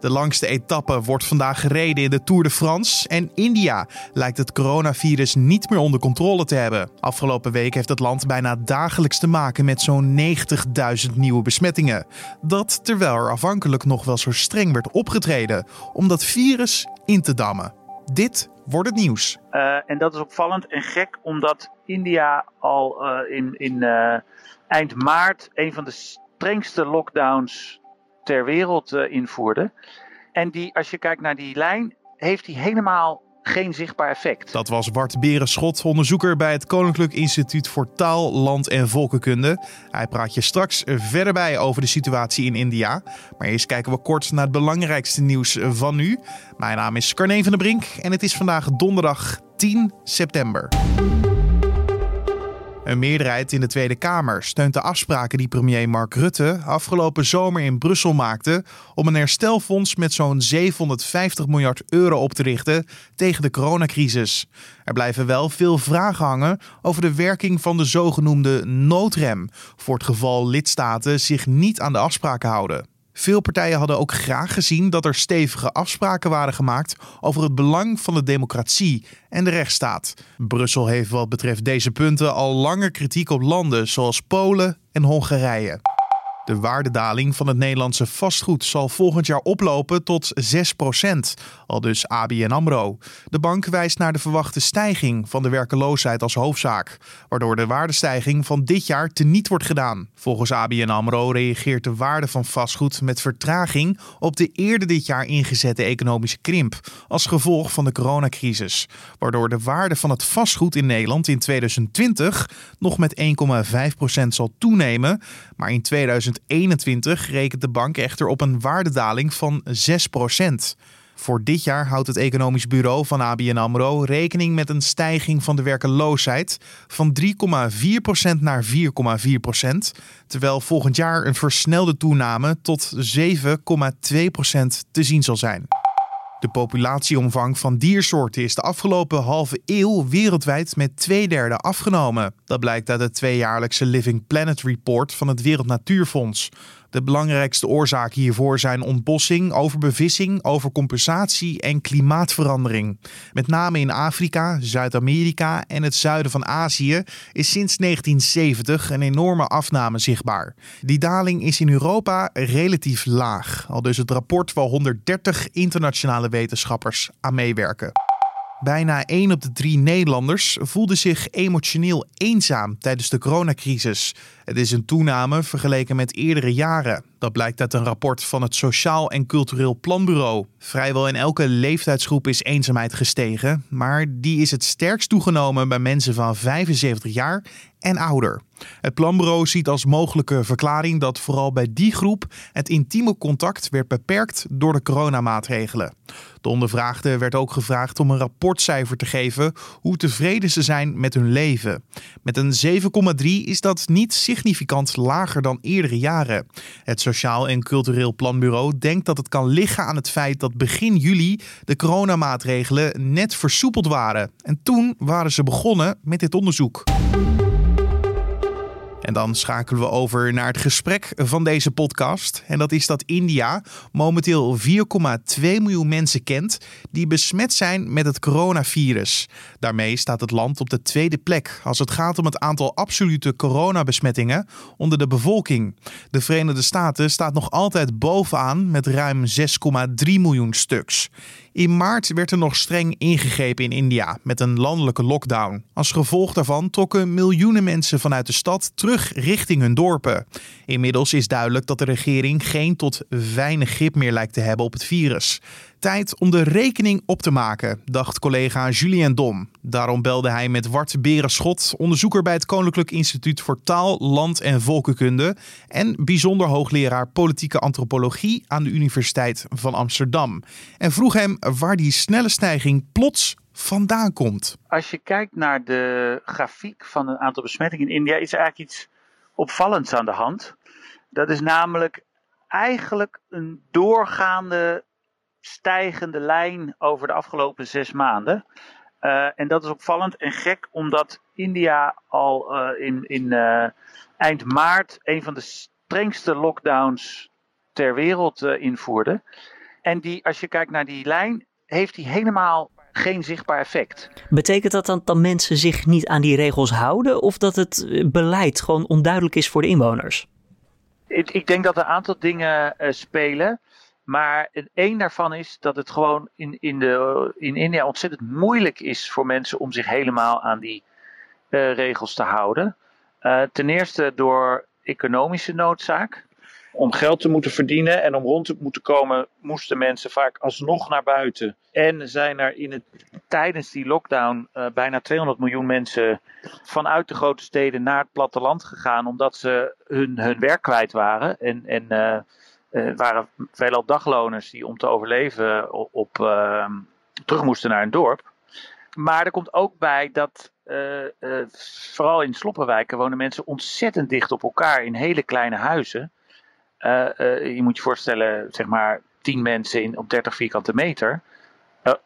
De langste etappe wordt vandaag gereden in de Tour de France. En India lijkt het coronavirus niet meer onder controle te hebben. Afgelopen week heeft het land bijna dagelijks te maken met zo'n 90.000 nieuwe besmettingen. Dat terwijl er afhankelijk nog wel zo streng werd opgetreden om dat virus in te dammen. Dit wordt het nieuws. Uh, en dat is opvallend en gek, omdat India al uh, in, in uh, eind maart een van de strengste lockdowns ter wereld uh, invoerde. En die, als je kijkt naar die lijn, heeft die helemaal geen zichtbaar effect. Dat was Bart Berenschot, onderzoeker bij het Koninklijk Instituut voor Taal, Land en Volkenkunde. Hij praat je straks verder bij over de situatie in India. Maar eerst kijken we kort naar het belangrijkste nieuws van nu. Mijn naam is Carne van der Brink en het is vandaag donderdag 10 september. Een meerderheid in de Tweede Kamer steunt de afspraken die premier Mark Rutte afgelopen zomer in Brussel maakte om een herstelfonds met zo'n 750 miljard euro op te richten tegen de coronacrisis. Er blijven wel veel vragen hangen over de werking van de zogenoemde noodrem voor het geval lidstaten zich niet aan de afspraken houden. Veel partijen hadden ook graag gezien dat er stevige afspraken waren gemaakt over het belang van de democratie en de rechtsstaat. Brussel heeft wat betreft deze punten al langer kritiek op landen zoals Polen en Hongarije. De waardedaling van het Nederlandse vastgoed zal volgend jaar oplopen tot 6% al dus ABN AMRO. De bank wijst naar de verwachte stijging van de werkeloosheid als hoofdzaak, waardoor de waardestijging van dit jaar teniet wordt gedaan. Volgens ABN AMRO reageert de waarde van vastgoed met vertraging op de eerder dit jaar ingezette economische krimp als gevolg van de coronacrisis, waardoor de waarde van het vastgoed in Nederland in 2020 nog met 1,5% zal toenemen, maar in 2021 2021 rekent de bank echter op een waardedaling van 6% Voor dit jaar houdt het economisch bureau van ABN AMRO rekening met een stijging van de werkeloosheid van 3,4% naar 4,4%, terwijl volgend jaar een versnelde toename tot 7,2% te zien zal zijn. De populatieomvang van diersoorten is de afgelopen halve eeuw wereldwijd met twee derde afgenomen. Dat blijkt uit het tweejaarlijkse Living Planet Report van het Wereld Natuurfonds. De belangrijkste oorzaken hiervoor zijn ontbossing, overbevissing, overcompensatie en klimaatverandering. Met name in Afrika, Zuid-Amerika en het zuiden van Azië is sinds 1970 een enorme afname zichtbaar. Die daling is in Europa relatief laag, al dus het rapport waar 130 internationale wetenschappers aan meewerken. Bijna 1 op de 3 Nederlanders voelde zich emotioneel eenzaam tijdens de coronacrisis. Het is een toename vergeleken met eerdere jaren. Dat blijkt uit een rapport van het Sociaal en Cultureel Planbureau. Vrijwel in elke leeftijdsgroep is eenzaamheid gestegen, maar die is het sterkst toegenomen bij mensen van 75 jaar en ouder. Het planbureau ziet als mogelijke verklaring dat vooral bij die groep het intieme contact werd beperkt door de coronamaatregelen. De ondervraagden werd ook gevraagd om een rapportcijfer te geven hoe tevreden ze zijn met hun leven. Met een 7,3 is dat niet significant lager dan eerdere jaren. Het Sociaal en Cultureel Planbureau denkt dat het kan liggen aan het feit dat begin juli de coronamaatregelen net versoepeld waren. En toen waren ze begonnen met dit onderzoek. En dan schakelen we over naar het gesprek van deze podcast. En dat is dat India momenteel 4,2 miljoen mensen kent die besmet zijn met het coronavirus. Daarmee staat het land op de tweede plek als het gaat om het aantal absolute coronabesmettingen onder de bevolking. De Verenigde Staten staat nog altijd bovenaan met ruim 6,3 miljoen stuks. In maart werd er nog streng ingegrepen in India met een landelijke lockdown. Als gevolg daarvan trokken miljoenen mensen vanuit de stad terug richting hun dorpen. Inmiddels is duidelijk dat de regering geen tot weinig grip meer lijkt te hebben op het virus. Tijd om de rekening op te maken, dacht collega Julien Dom. Daarom belde hij met Wart Berenschot, onderzoeker bij het Koninklijk Instituut voor Taal, Land en Volkenkunde en bijzonder hoogleraar politieke antropologie aan de Universiteit van Amsterdam. En vroeg hem waar die snelle stijging plots vandaan komt. Als je kijkt naar de grafiek van een aantal besmettingen in India, is er eigenlijk iets opvallends aan de hand. Dat is namelijk eigenlijk een doorgaande stijgende lijn over de afgelopen zes maanden. Uh, en dat is opvallend en gek, omdat India al uh, in, in uh, eind maart een van de strengste lockdowns ter wereld invoerde. En die, als je kijkt naar die lijn, heeft die helemaal geen zichtbaar effect. Betekent dat dan dat mensen zich niet aan die regels houden of dat het eh, beleid gewoon onduidelijk is voor de inwoners? Ik, ik denk dat er een aantal dingen spelen. Maar één daarvan is dat het gewoon in, in, de, in India ontzettend moeilijk is voor mensen om zich helemaal aan die uh, regels te houden. Uh, ten eerste door economische noodzaak. Om geld te moeten verdienen en om rond te moeten komen, moesten mensen vaak alsnog naar buiten. En zijn er in het, tijdens die lockdown uh, bijna 200 miljoen mensen vanuit de grote steden naar het platteland gegaan, omdat ze hun, hun werk kwijt waren. En, en uh, waren veelal dagloners die om te overleven op, op uh, terug moesten naar een dorp. Maar er komt ook bij dat uh, vooral in sloppenwijken wonen mensen ontzettend dicht op elkaar in hele kleine huizen. je moet je voorstellen, zeg maar, 10 mensen in, op 30 vierkante meter.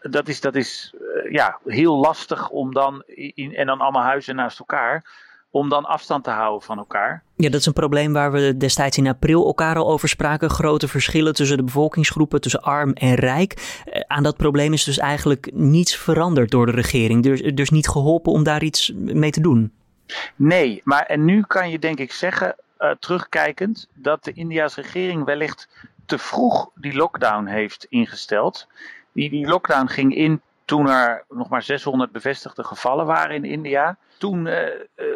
dat is, dat is ja, heel lastig om dan, in, en dan allemaal huizen naast elkaar, om dan afstand te houden van elkaar. Ja, dat is een probleem waar we destijds in april elkaar al over spraken. Grote verschillen tussen de bevolkingsgroepen, tussen arm en rijk. Aan dat probleem is dus eigenlijk niets veranderd door de regering. Dus, dus niet geholpen om daar iets mee te doen. Nee, maar en nu kan je denk ik zeggen, uh, terugkijkend, dat de India's regering wellicht te vroeg die lockdown heeft ingesteld. Die, die lockdown ging in toen er nog maar 600 bevestigde gevallen waren in India. Toen uh,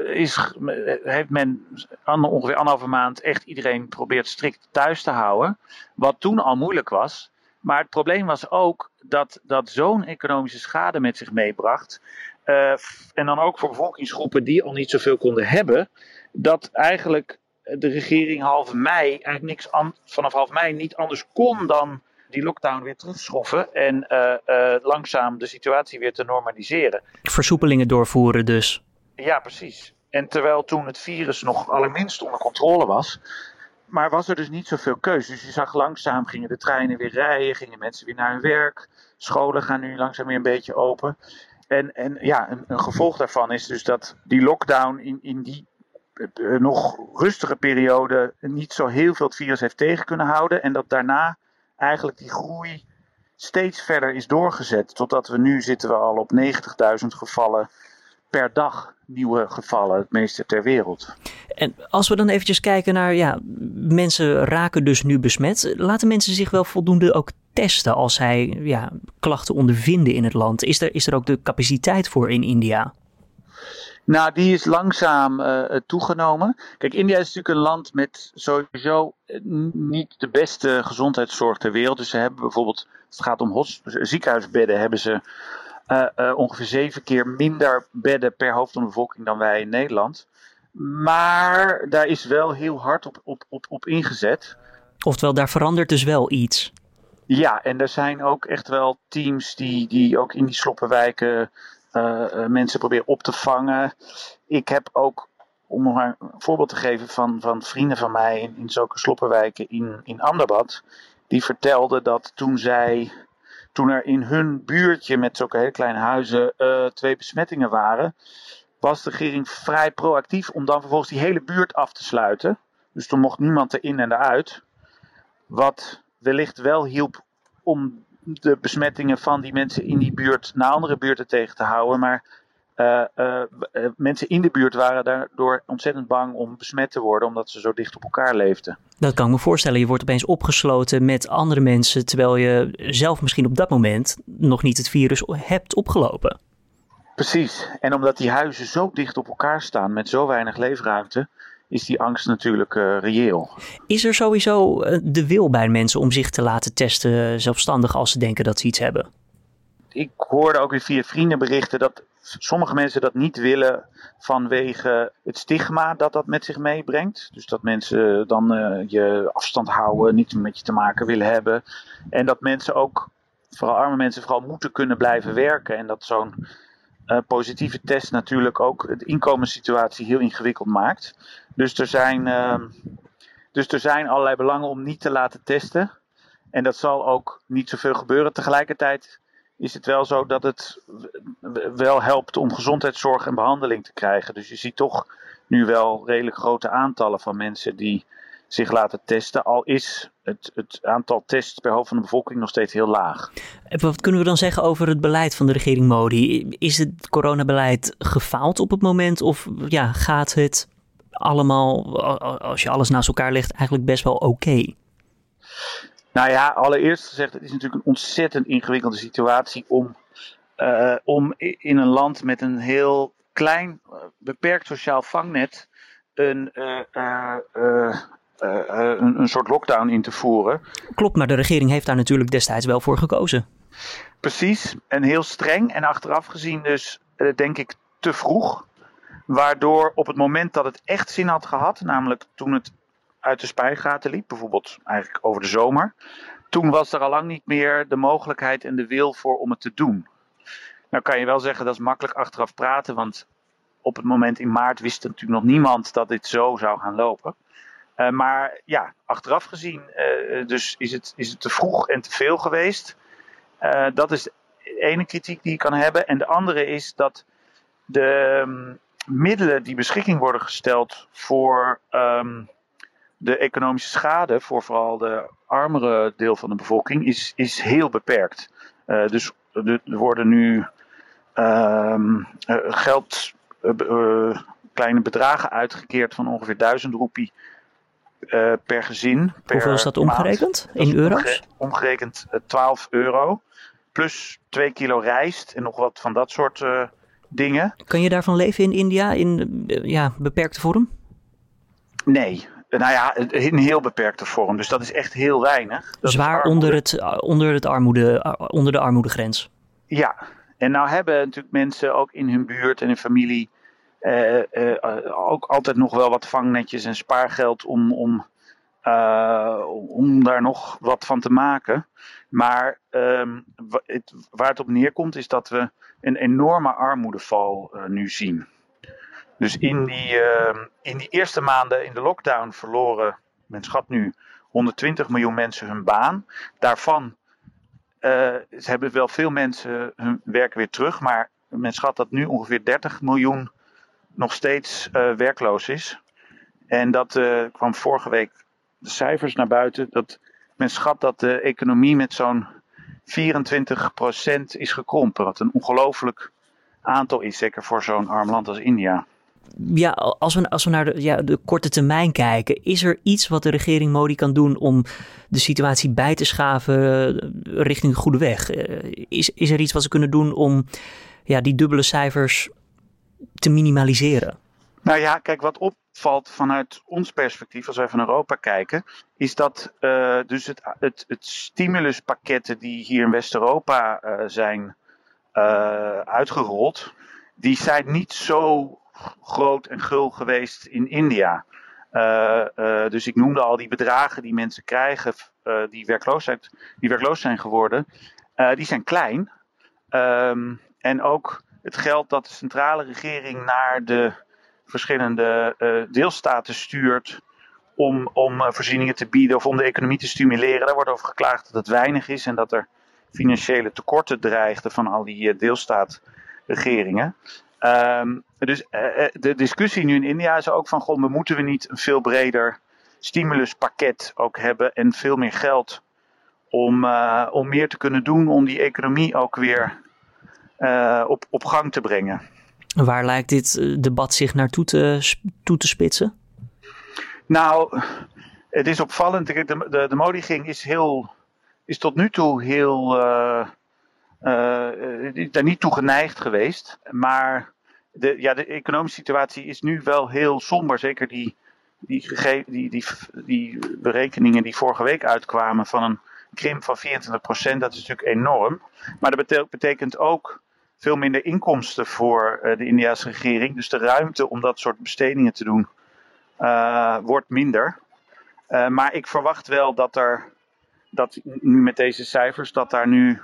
is, heeft men ongeveer anderhalve maand echt iedereen probeert strikt thuis te houden. Wat toen al moeilijk was. Maar het probleem was ook dat dat zo'n economische schade met zich meebracht. Uh, en dan ook voor bevolkingsgroepen die al niet zoveel konden hebben. Dat eigenlijk de regering half mei, eigenlijk niks an, vanaf half mei niet anders kon dan die lockdown weer terugschroffen en uh, uh, langzaam de situatie weer te normaliseren. Versoepelingen doorvoeren dus. Ja, precies. En terwijl toen het virus nog allerminst onder controle was, maar was er dus niet zoveel keus. Dus je zag langzaam gingen de treinen weer rijden, gingen mensen weer naar hun werk, scholen gaan nu langzaam weer een beetje open. En, en ja, een, een gevolg daarvan is dus dat die lockdown in, in die uh, nog rustige periode niet zo heel veel het virus heeft tegen kunnen houden. En dat daarna eigenlijk die groei steeds verder is doorgezet. Totdat we nu zitten we al op 90.000 gevallen per dag nieuwe gevallen, het meeste ter wereld. En als we dan eventjes kijken naar, ja, mensen raken dus nu besmet. Laten mensen zich wel voldoende ook testen als zij ja, klachten ondervinden in het land? Is er, is er ook de capaciteit voor in India? Nou, die is langzaam uh, toegenomen. Kijk, India is natuurlijk een land met sowieso niet de beste gezondheidszorg ter wereld. Dus ze hebben bijvoorbeeld, als het gaat om ziekenhuisbedden, hebben ze uh, uh, ongeveer zeven keer minder bedden per hoofd van de bevolking dan wij in Nederland. Maar daar is wel heel hard op, op, op, op ingezet. Oftewel, daar verandert dus wel iets. Ja, en er zijn ook echt wel teams die, die ook in die sloppenwijken mensen proberen op te vangen. Ik heb ook, om nog een voorbeeld te geven van, van vrienden van mij in, in zulke sloppenwijken in, in. Die vertelden dat toen zij, toen er in hun buurtje met zulke hele kleine huizen uh, twee besmettingen waren, was de regering vrij proactief om dan vervolgens die hele buurt af te sluiten. Dus toen mocht niemand erin en eruit. Wat wellicht wel hielp om de besmettingen van die mensen in die buurt naar andere buurten tegen te houden. Maar uh, uh, mensen in de buurt waren daardoor ontzettend bang om besmet te worden, omdat ze zo dicht op elkaar leefden. Dat kan ik me voorstellen. Je wordt opeens opgesloten met andere mensen, terwijl je zelf misschien op dat moment nog niet het virus hebt opgelopen. Precies. En omdat die huizen zo dicht op elkaar staan met zo weinig leefruimte, is die angst natuurlijk uh, reëel. Is er sowieso de wil bij mensen om zich te laten testen zelfstandig als ze denken dat ze iets hebben? Ik hoorde ook weer via vrienden berichten dat sommige mensen dat niet willen vanwege het stigma dat dat met zich meebrengt. Dus dat mensen dan uh, je afstand houden, niet met je te maken willen hebben. En dat mensen ook, vooral arme mensen, vooral moeten kunnen blijven werken. En dat zo'n uh, positieve test natuurlijk ook de inkomenssituatie heel ingewikkeld maakt. Dus er zijn, uh, dus er zijn allerlei belangen om niet te laten testen. En dat zal ook niet zoveel gebeuren. Tegelijkertijd is het wel zo dat het wel helpt om gezondheidszorg en behandeling te krijgen. Dus je ziet toch nu wel redelijk grote aantallen van mensen die zich laten testen. Al is het, het aantal tests per hoofd van de bevolking nog steeds heel laag. Wat kunnen we dan zeggen over het beleid van de regering Modi? Is het coronabeleid gefaald op het moment of ja, gaat het allemaal, als je alles naast elkaar legt, eigenlijk best wel oké? Nou ja, allereerst gezegd, het is natuurlijk een ontzettend ingewikkelde situatie om, uh, om in een land met een heel klein, beperkt sociaal vangnet een, uh, uh, een, een, soort lockdown in te voeren. Klopt, maar de regering heeft daar natuurlijk destijds wel voor gekozen. Precies, en heel streng en achteraf gezien dus, denk ik, te vroeg. Waardoor op het moment dat het echt zin had gehad, namelijk toen het uit de spijgaten liep, bijvoorbeeld eigenlijk over de zomer, toen was er al lang niet meer de mogelijkheid en de wil voor om het te doen. Nou kan je wel zeggen dat is makkelijk achteraf praten, want op het moment in maart wist natuurlijk nog niemand dat dit zo zou gaan lopen. Uh, maar ja, achteraf gezien uh, dus is, het, is het te vroeg en te veel geweest. Dat is de ene kritiek die je kan hebben. En de andere is dat de um, middelen die beschikking worden gesteld voor um, de economische schade, voor vooral de armere deel van de bevolking, is, is heel beperkt. dus er worden nu um, geld kleine bedragen uitgekeerd van ongeveer 1000 roepie uh, per gezin. Per Hoeveel is dat omgerekend? In euro's? omgerekend 12 euro. Plus 2 kilo rijst en nog wat van dat soort uh, dingen. Kan je daarvan leven in India in ja, beperkte vorm? Nee, nou ja, in heel beperkte vorm. Dus dat is echt heel weinig. Dat Zwaar onder, het, onder, het armoede, onder de armoedegrens. Ja, en nou hebben natuurlijk mensen ook in hun buurt en in familie ook altijd nog wel wat vangnetjes en spaargeld om, om, om daar nog wat van te maken. Maar het, waar het op neerkomt is dat we een enorme armoedeval nu zien. Dus in die, ehm, in die eerste maanden in de lockdown verloren, men schat nu, 120 miljoen mensen hun baan. Daarvan ze hebben wel veel mensen hun werk weer terug, maar men schat dat nu ongeveer 30 miljoen nog steeds uh, werkloos is. En dat uh, kwam vorige week de cijfers naar buiten. Dat men schat dat de economie met zo'n 24% is gekrompen. Wat een ongelooflijk aantal is, zeker voor zo'n arm land als India ja, als we, als we naar de, ja, de korte termijn kijken, is er iets wat de regering Modi kan doen om de situatie bij te schaven eh, richting de goede weg? Eh, is, is er iets wat ze kunnen doen om ja, die dubbele cijfers te minimaliseren? Nou ja, kijk, wat opvalt vanuit ons perspectief, als wij van Europa kijken, is dat uh, dus het, het, het stimuluspakketten die hier in West-Europa uh, zijn uh, uitgerold, die zijn niet zo groot en gul geweest in India. Dus ik noemde al die bedragen die mensen krijgen, die, werkloosheid, die werkloos zijn geworden, die zijn klein. Um, en ook het geld dat de centrale regering naar de verschillende deelstaten stuurt om, om voorzieningen te bieden of om de economie te stimuleren. Daar wordt over geklaagd dat het weinig is en dat er financiële tekorten dreigden van al die deelstaatregeringen. Um, dus uh, de discussie nu in India is ook van, goh, moeten we niet een veel breder stimuluspakket ook hebben en veel meer geld om, uh, om meer te kunnen doen om die economie ook weer uh, op, op gang te brengen. Waar lijkt dit debat zich naartoe te, toe te spitsen? Nou, het is opvallend. De, de, de Modi ging is, heel, is tot nu toe heel uh, daar niet toe geneigd geweest. Maar de, ja, de economische situatie is nu wel heel somber. Zeker die, die, die, die, die berekeningen die vorige week uitkwamen van een krimp van 24%, dat is natuurlijk enorm. Maar dat betekent ook veel minder inkomsten voor uh, de Indiase regering. Dus de ruimte om dat soort bestedingen te doen uh, wordt minder. Uh, maar ik verwacht wel dat er, dat nu met deze cijfers, dat daar nu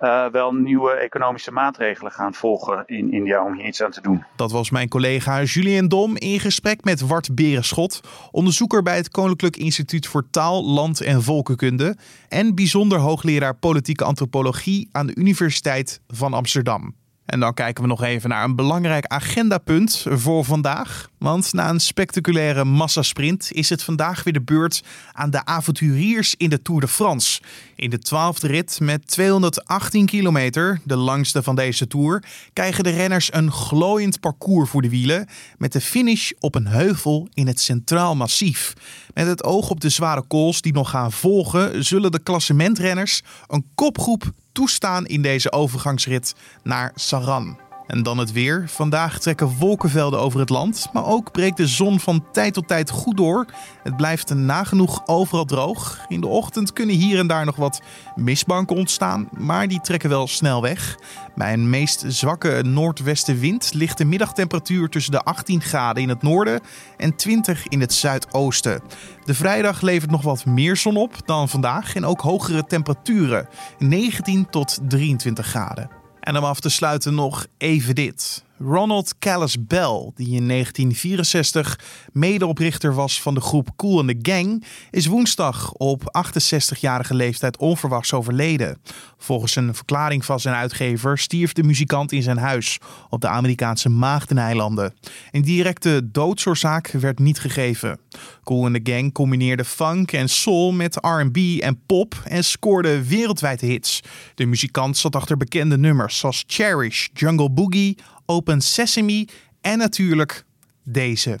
uh, wel nieuwe economische maatregelen gaan volgen in India om hier iets aan te doen. Dat was mijn collega Julien Dom in gesprek met Wart Berenschot, onderzoeker bij het Koninklijk Instituut voor Taal, Land en Volkenkunde en bijzonder hoogleraar politieke antropologie aan de Universiteit van Amsterdam. En dan kijken we nog even naar een belangrijk agendapunt voor vandaag. Want na een spectaculaire massasprint is het vandaag weer de beurt aan de avonturiers in de Tour de France. In de twaalfde rit met 218 kilometer, de langste van deze Tour, krijgen de renners een glooiend parcours voor de wielen met de finish op een heuvel in het Centraal Massief. Met het oog op de zware kools die nog gaan volgen, zullen de klassementrenners een kopgroep toestaan in deze overgangsrit naar Saran. En dan het weer. Vandaag trekken wolkenvelden over het land, maar ook breekt de zon van tijd tot tijd goed door. Het blijft nagenoeg overal droog. In de ochtend kunnen hier en daar nog wat mistbanken ontstaan, maar die trekken wel snel weg. Bij een meest zwakke noordwestenwind ligt de middagtemperatuur tussen de 18 graden in het noorden en 20 in het zuidoosten. De vrijdag levert nog wat meer zon op dan vandaag en ook hogere temperaturen, 19 tot 23 graden. En om af te sluiten nog even dit. Ronald Callis Bell, die in 1964 medeoprichter was van de groep Cool and the Gang, is woensdag op 68-jarige leeftijd onverwachts overleden. Volgens een verklaring van zijn uitgever stierf de muzikant in zijn huis op de Amerikaanse Maagdeneilanden. Een directe doodsoorzaak werd niet gegeven. Cool and the Gang combineerde funk en soul met R&B en pop en scoorde wereldwijd hits. De muzikant zat achter bekende nummers zoals Cherish, Jungle Boogie, Open Sesame en natuurlijk deze.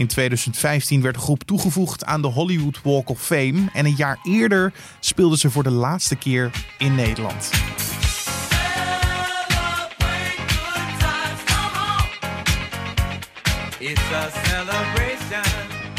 In 2015 werd de groep toegevoegd aan de Hollywood Walk of Fame en een jaar eerder speelden ze voor de laatste keer in Nederland. It's a celebration.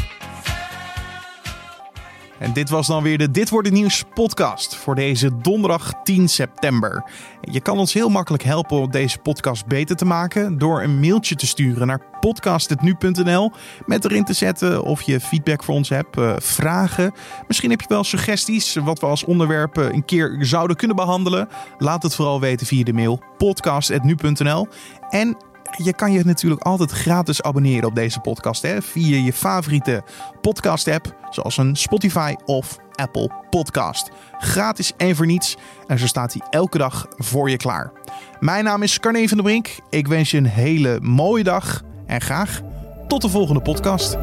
En dit was dan weer de Dit wordt het nieuws podcast voor deze donderdag 10 september. Je kan ons heel makkelijk helpen om deze podcast beter te maken door een mailtje te sturen naar podcast.nu.nl met erin te zetten of je feedback voor ons hebt, uh, vragen. Misschien heb je wel suggesties wat we als onderwerp een keer zouden kunnen behandelen. Laat het vooral weten via de mail podcast.nu.nl. En je kan je natuurlijk altijd gratis abonneren op deze podcast hè, via je favoriete podcast-app, zoals een Spotify of Apple Podcast. Gratis en voor niets. En zo staat hij elke dag voor je klaar. Mijn naam is Carne van der Brink. Ik wens je een hele mooie dag en graag tot de volgende podcast.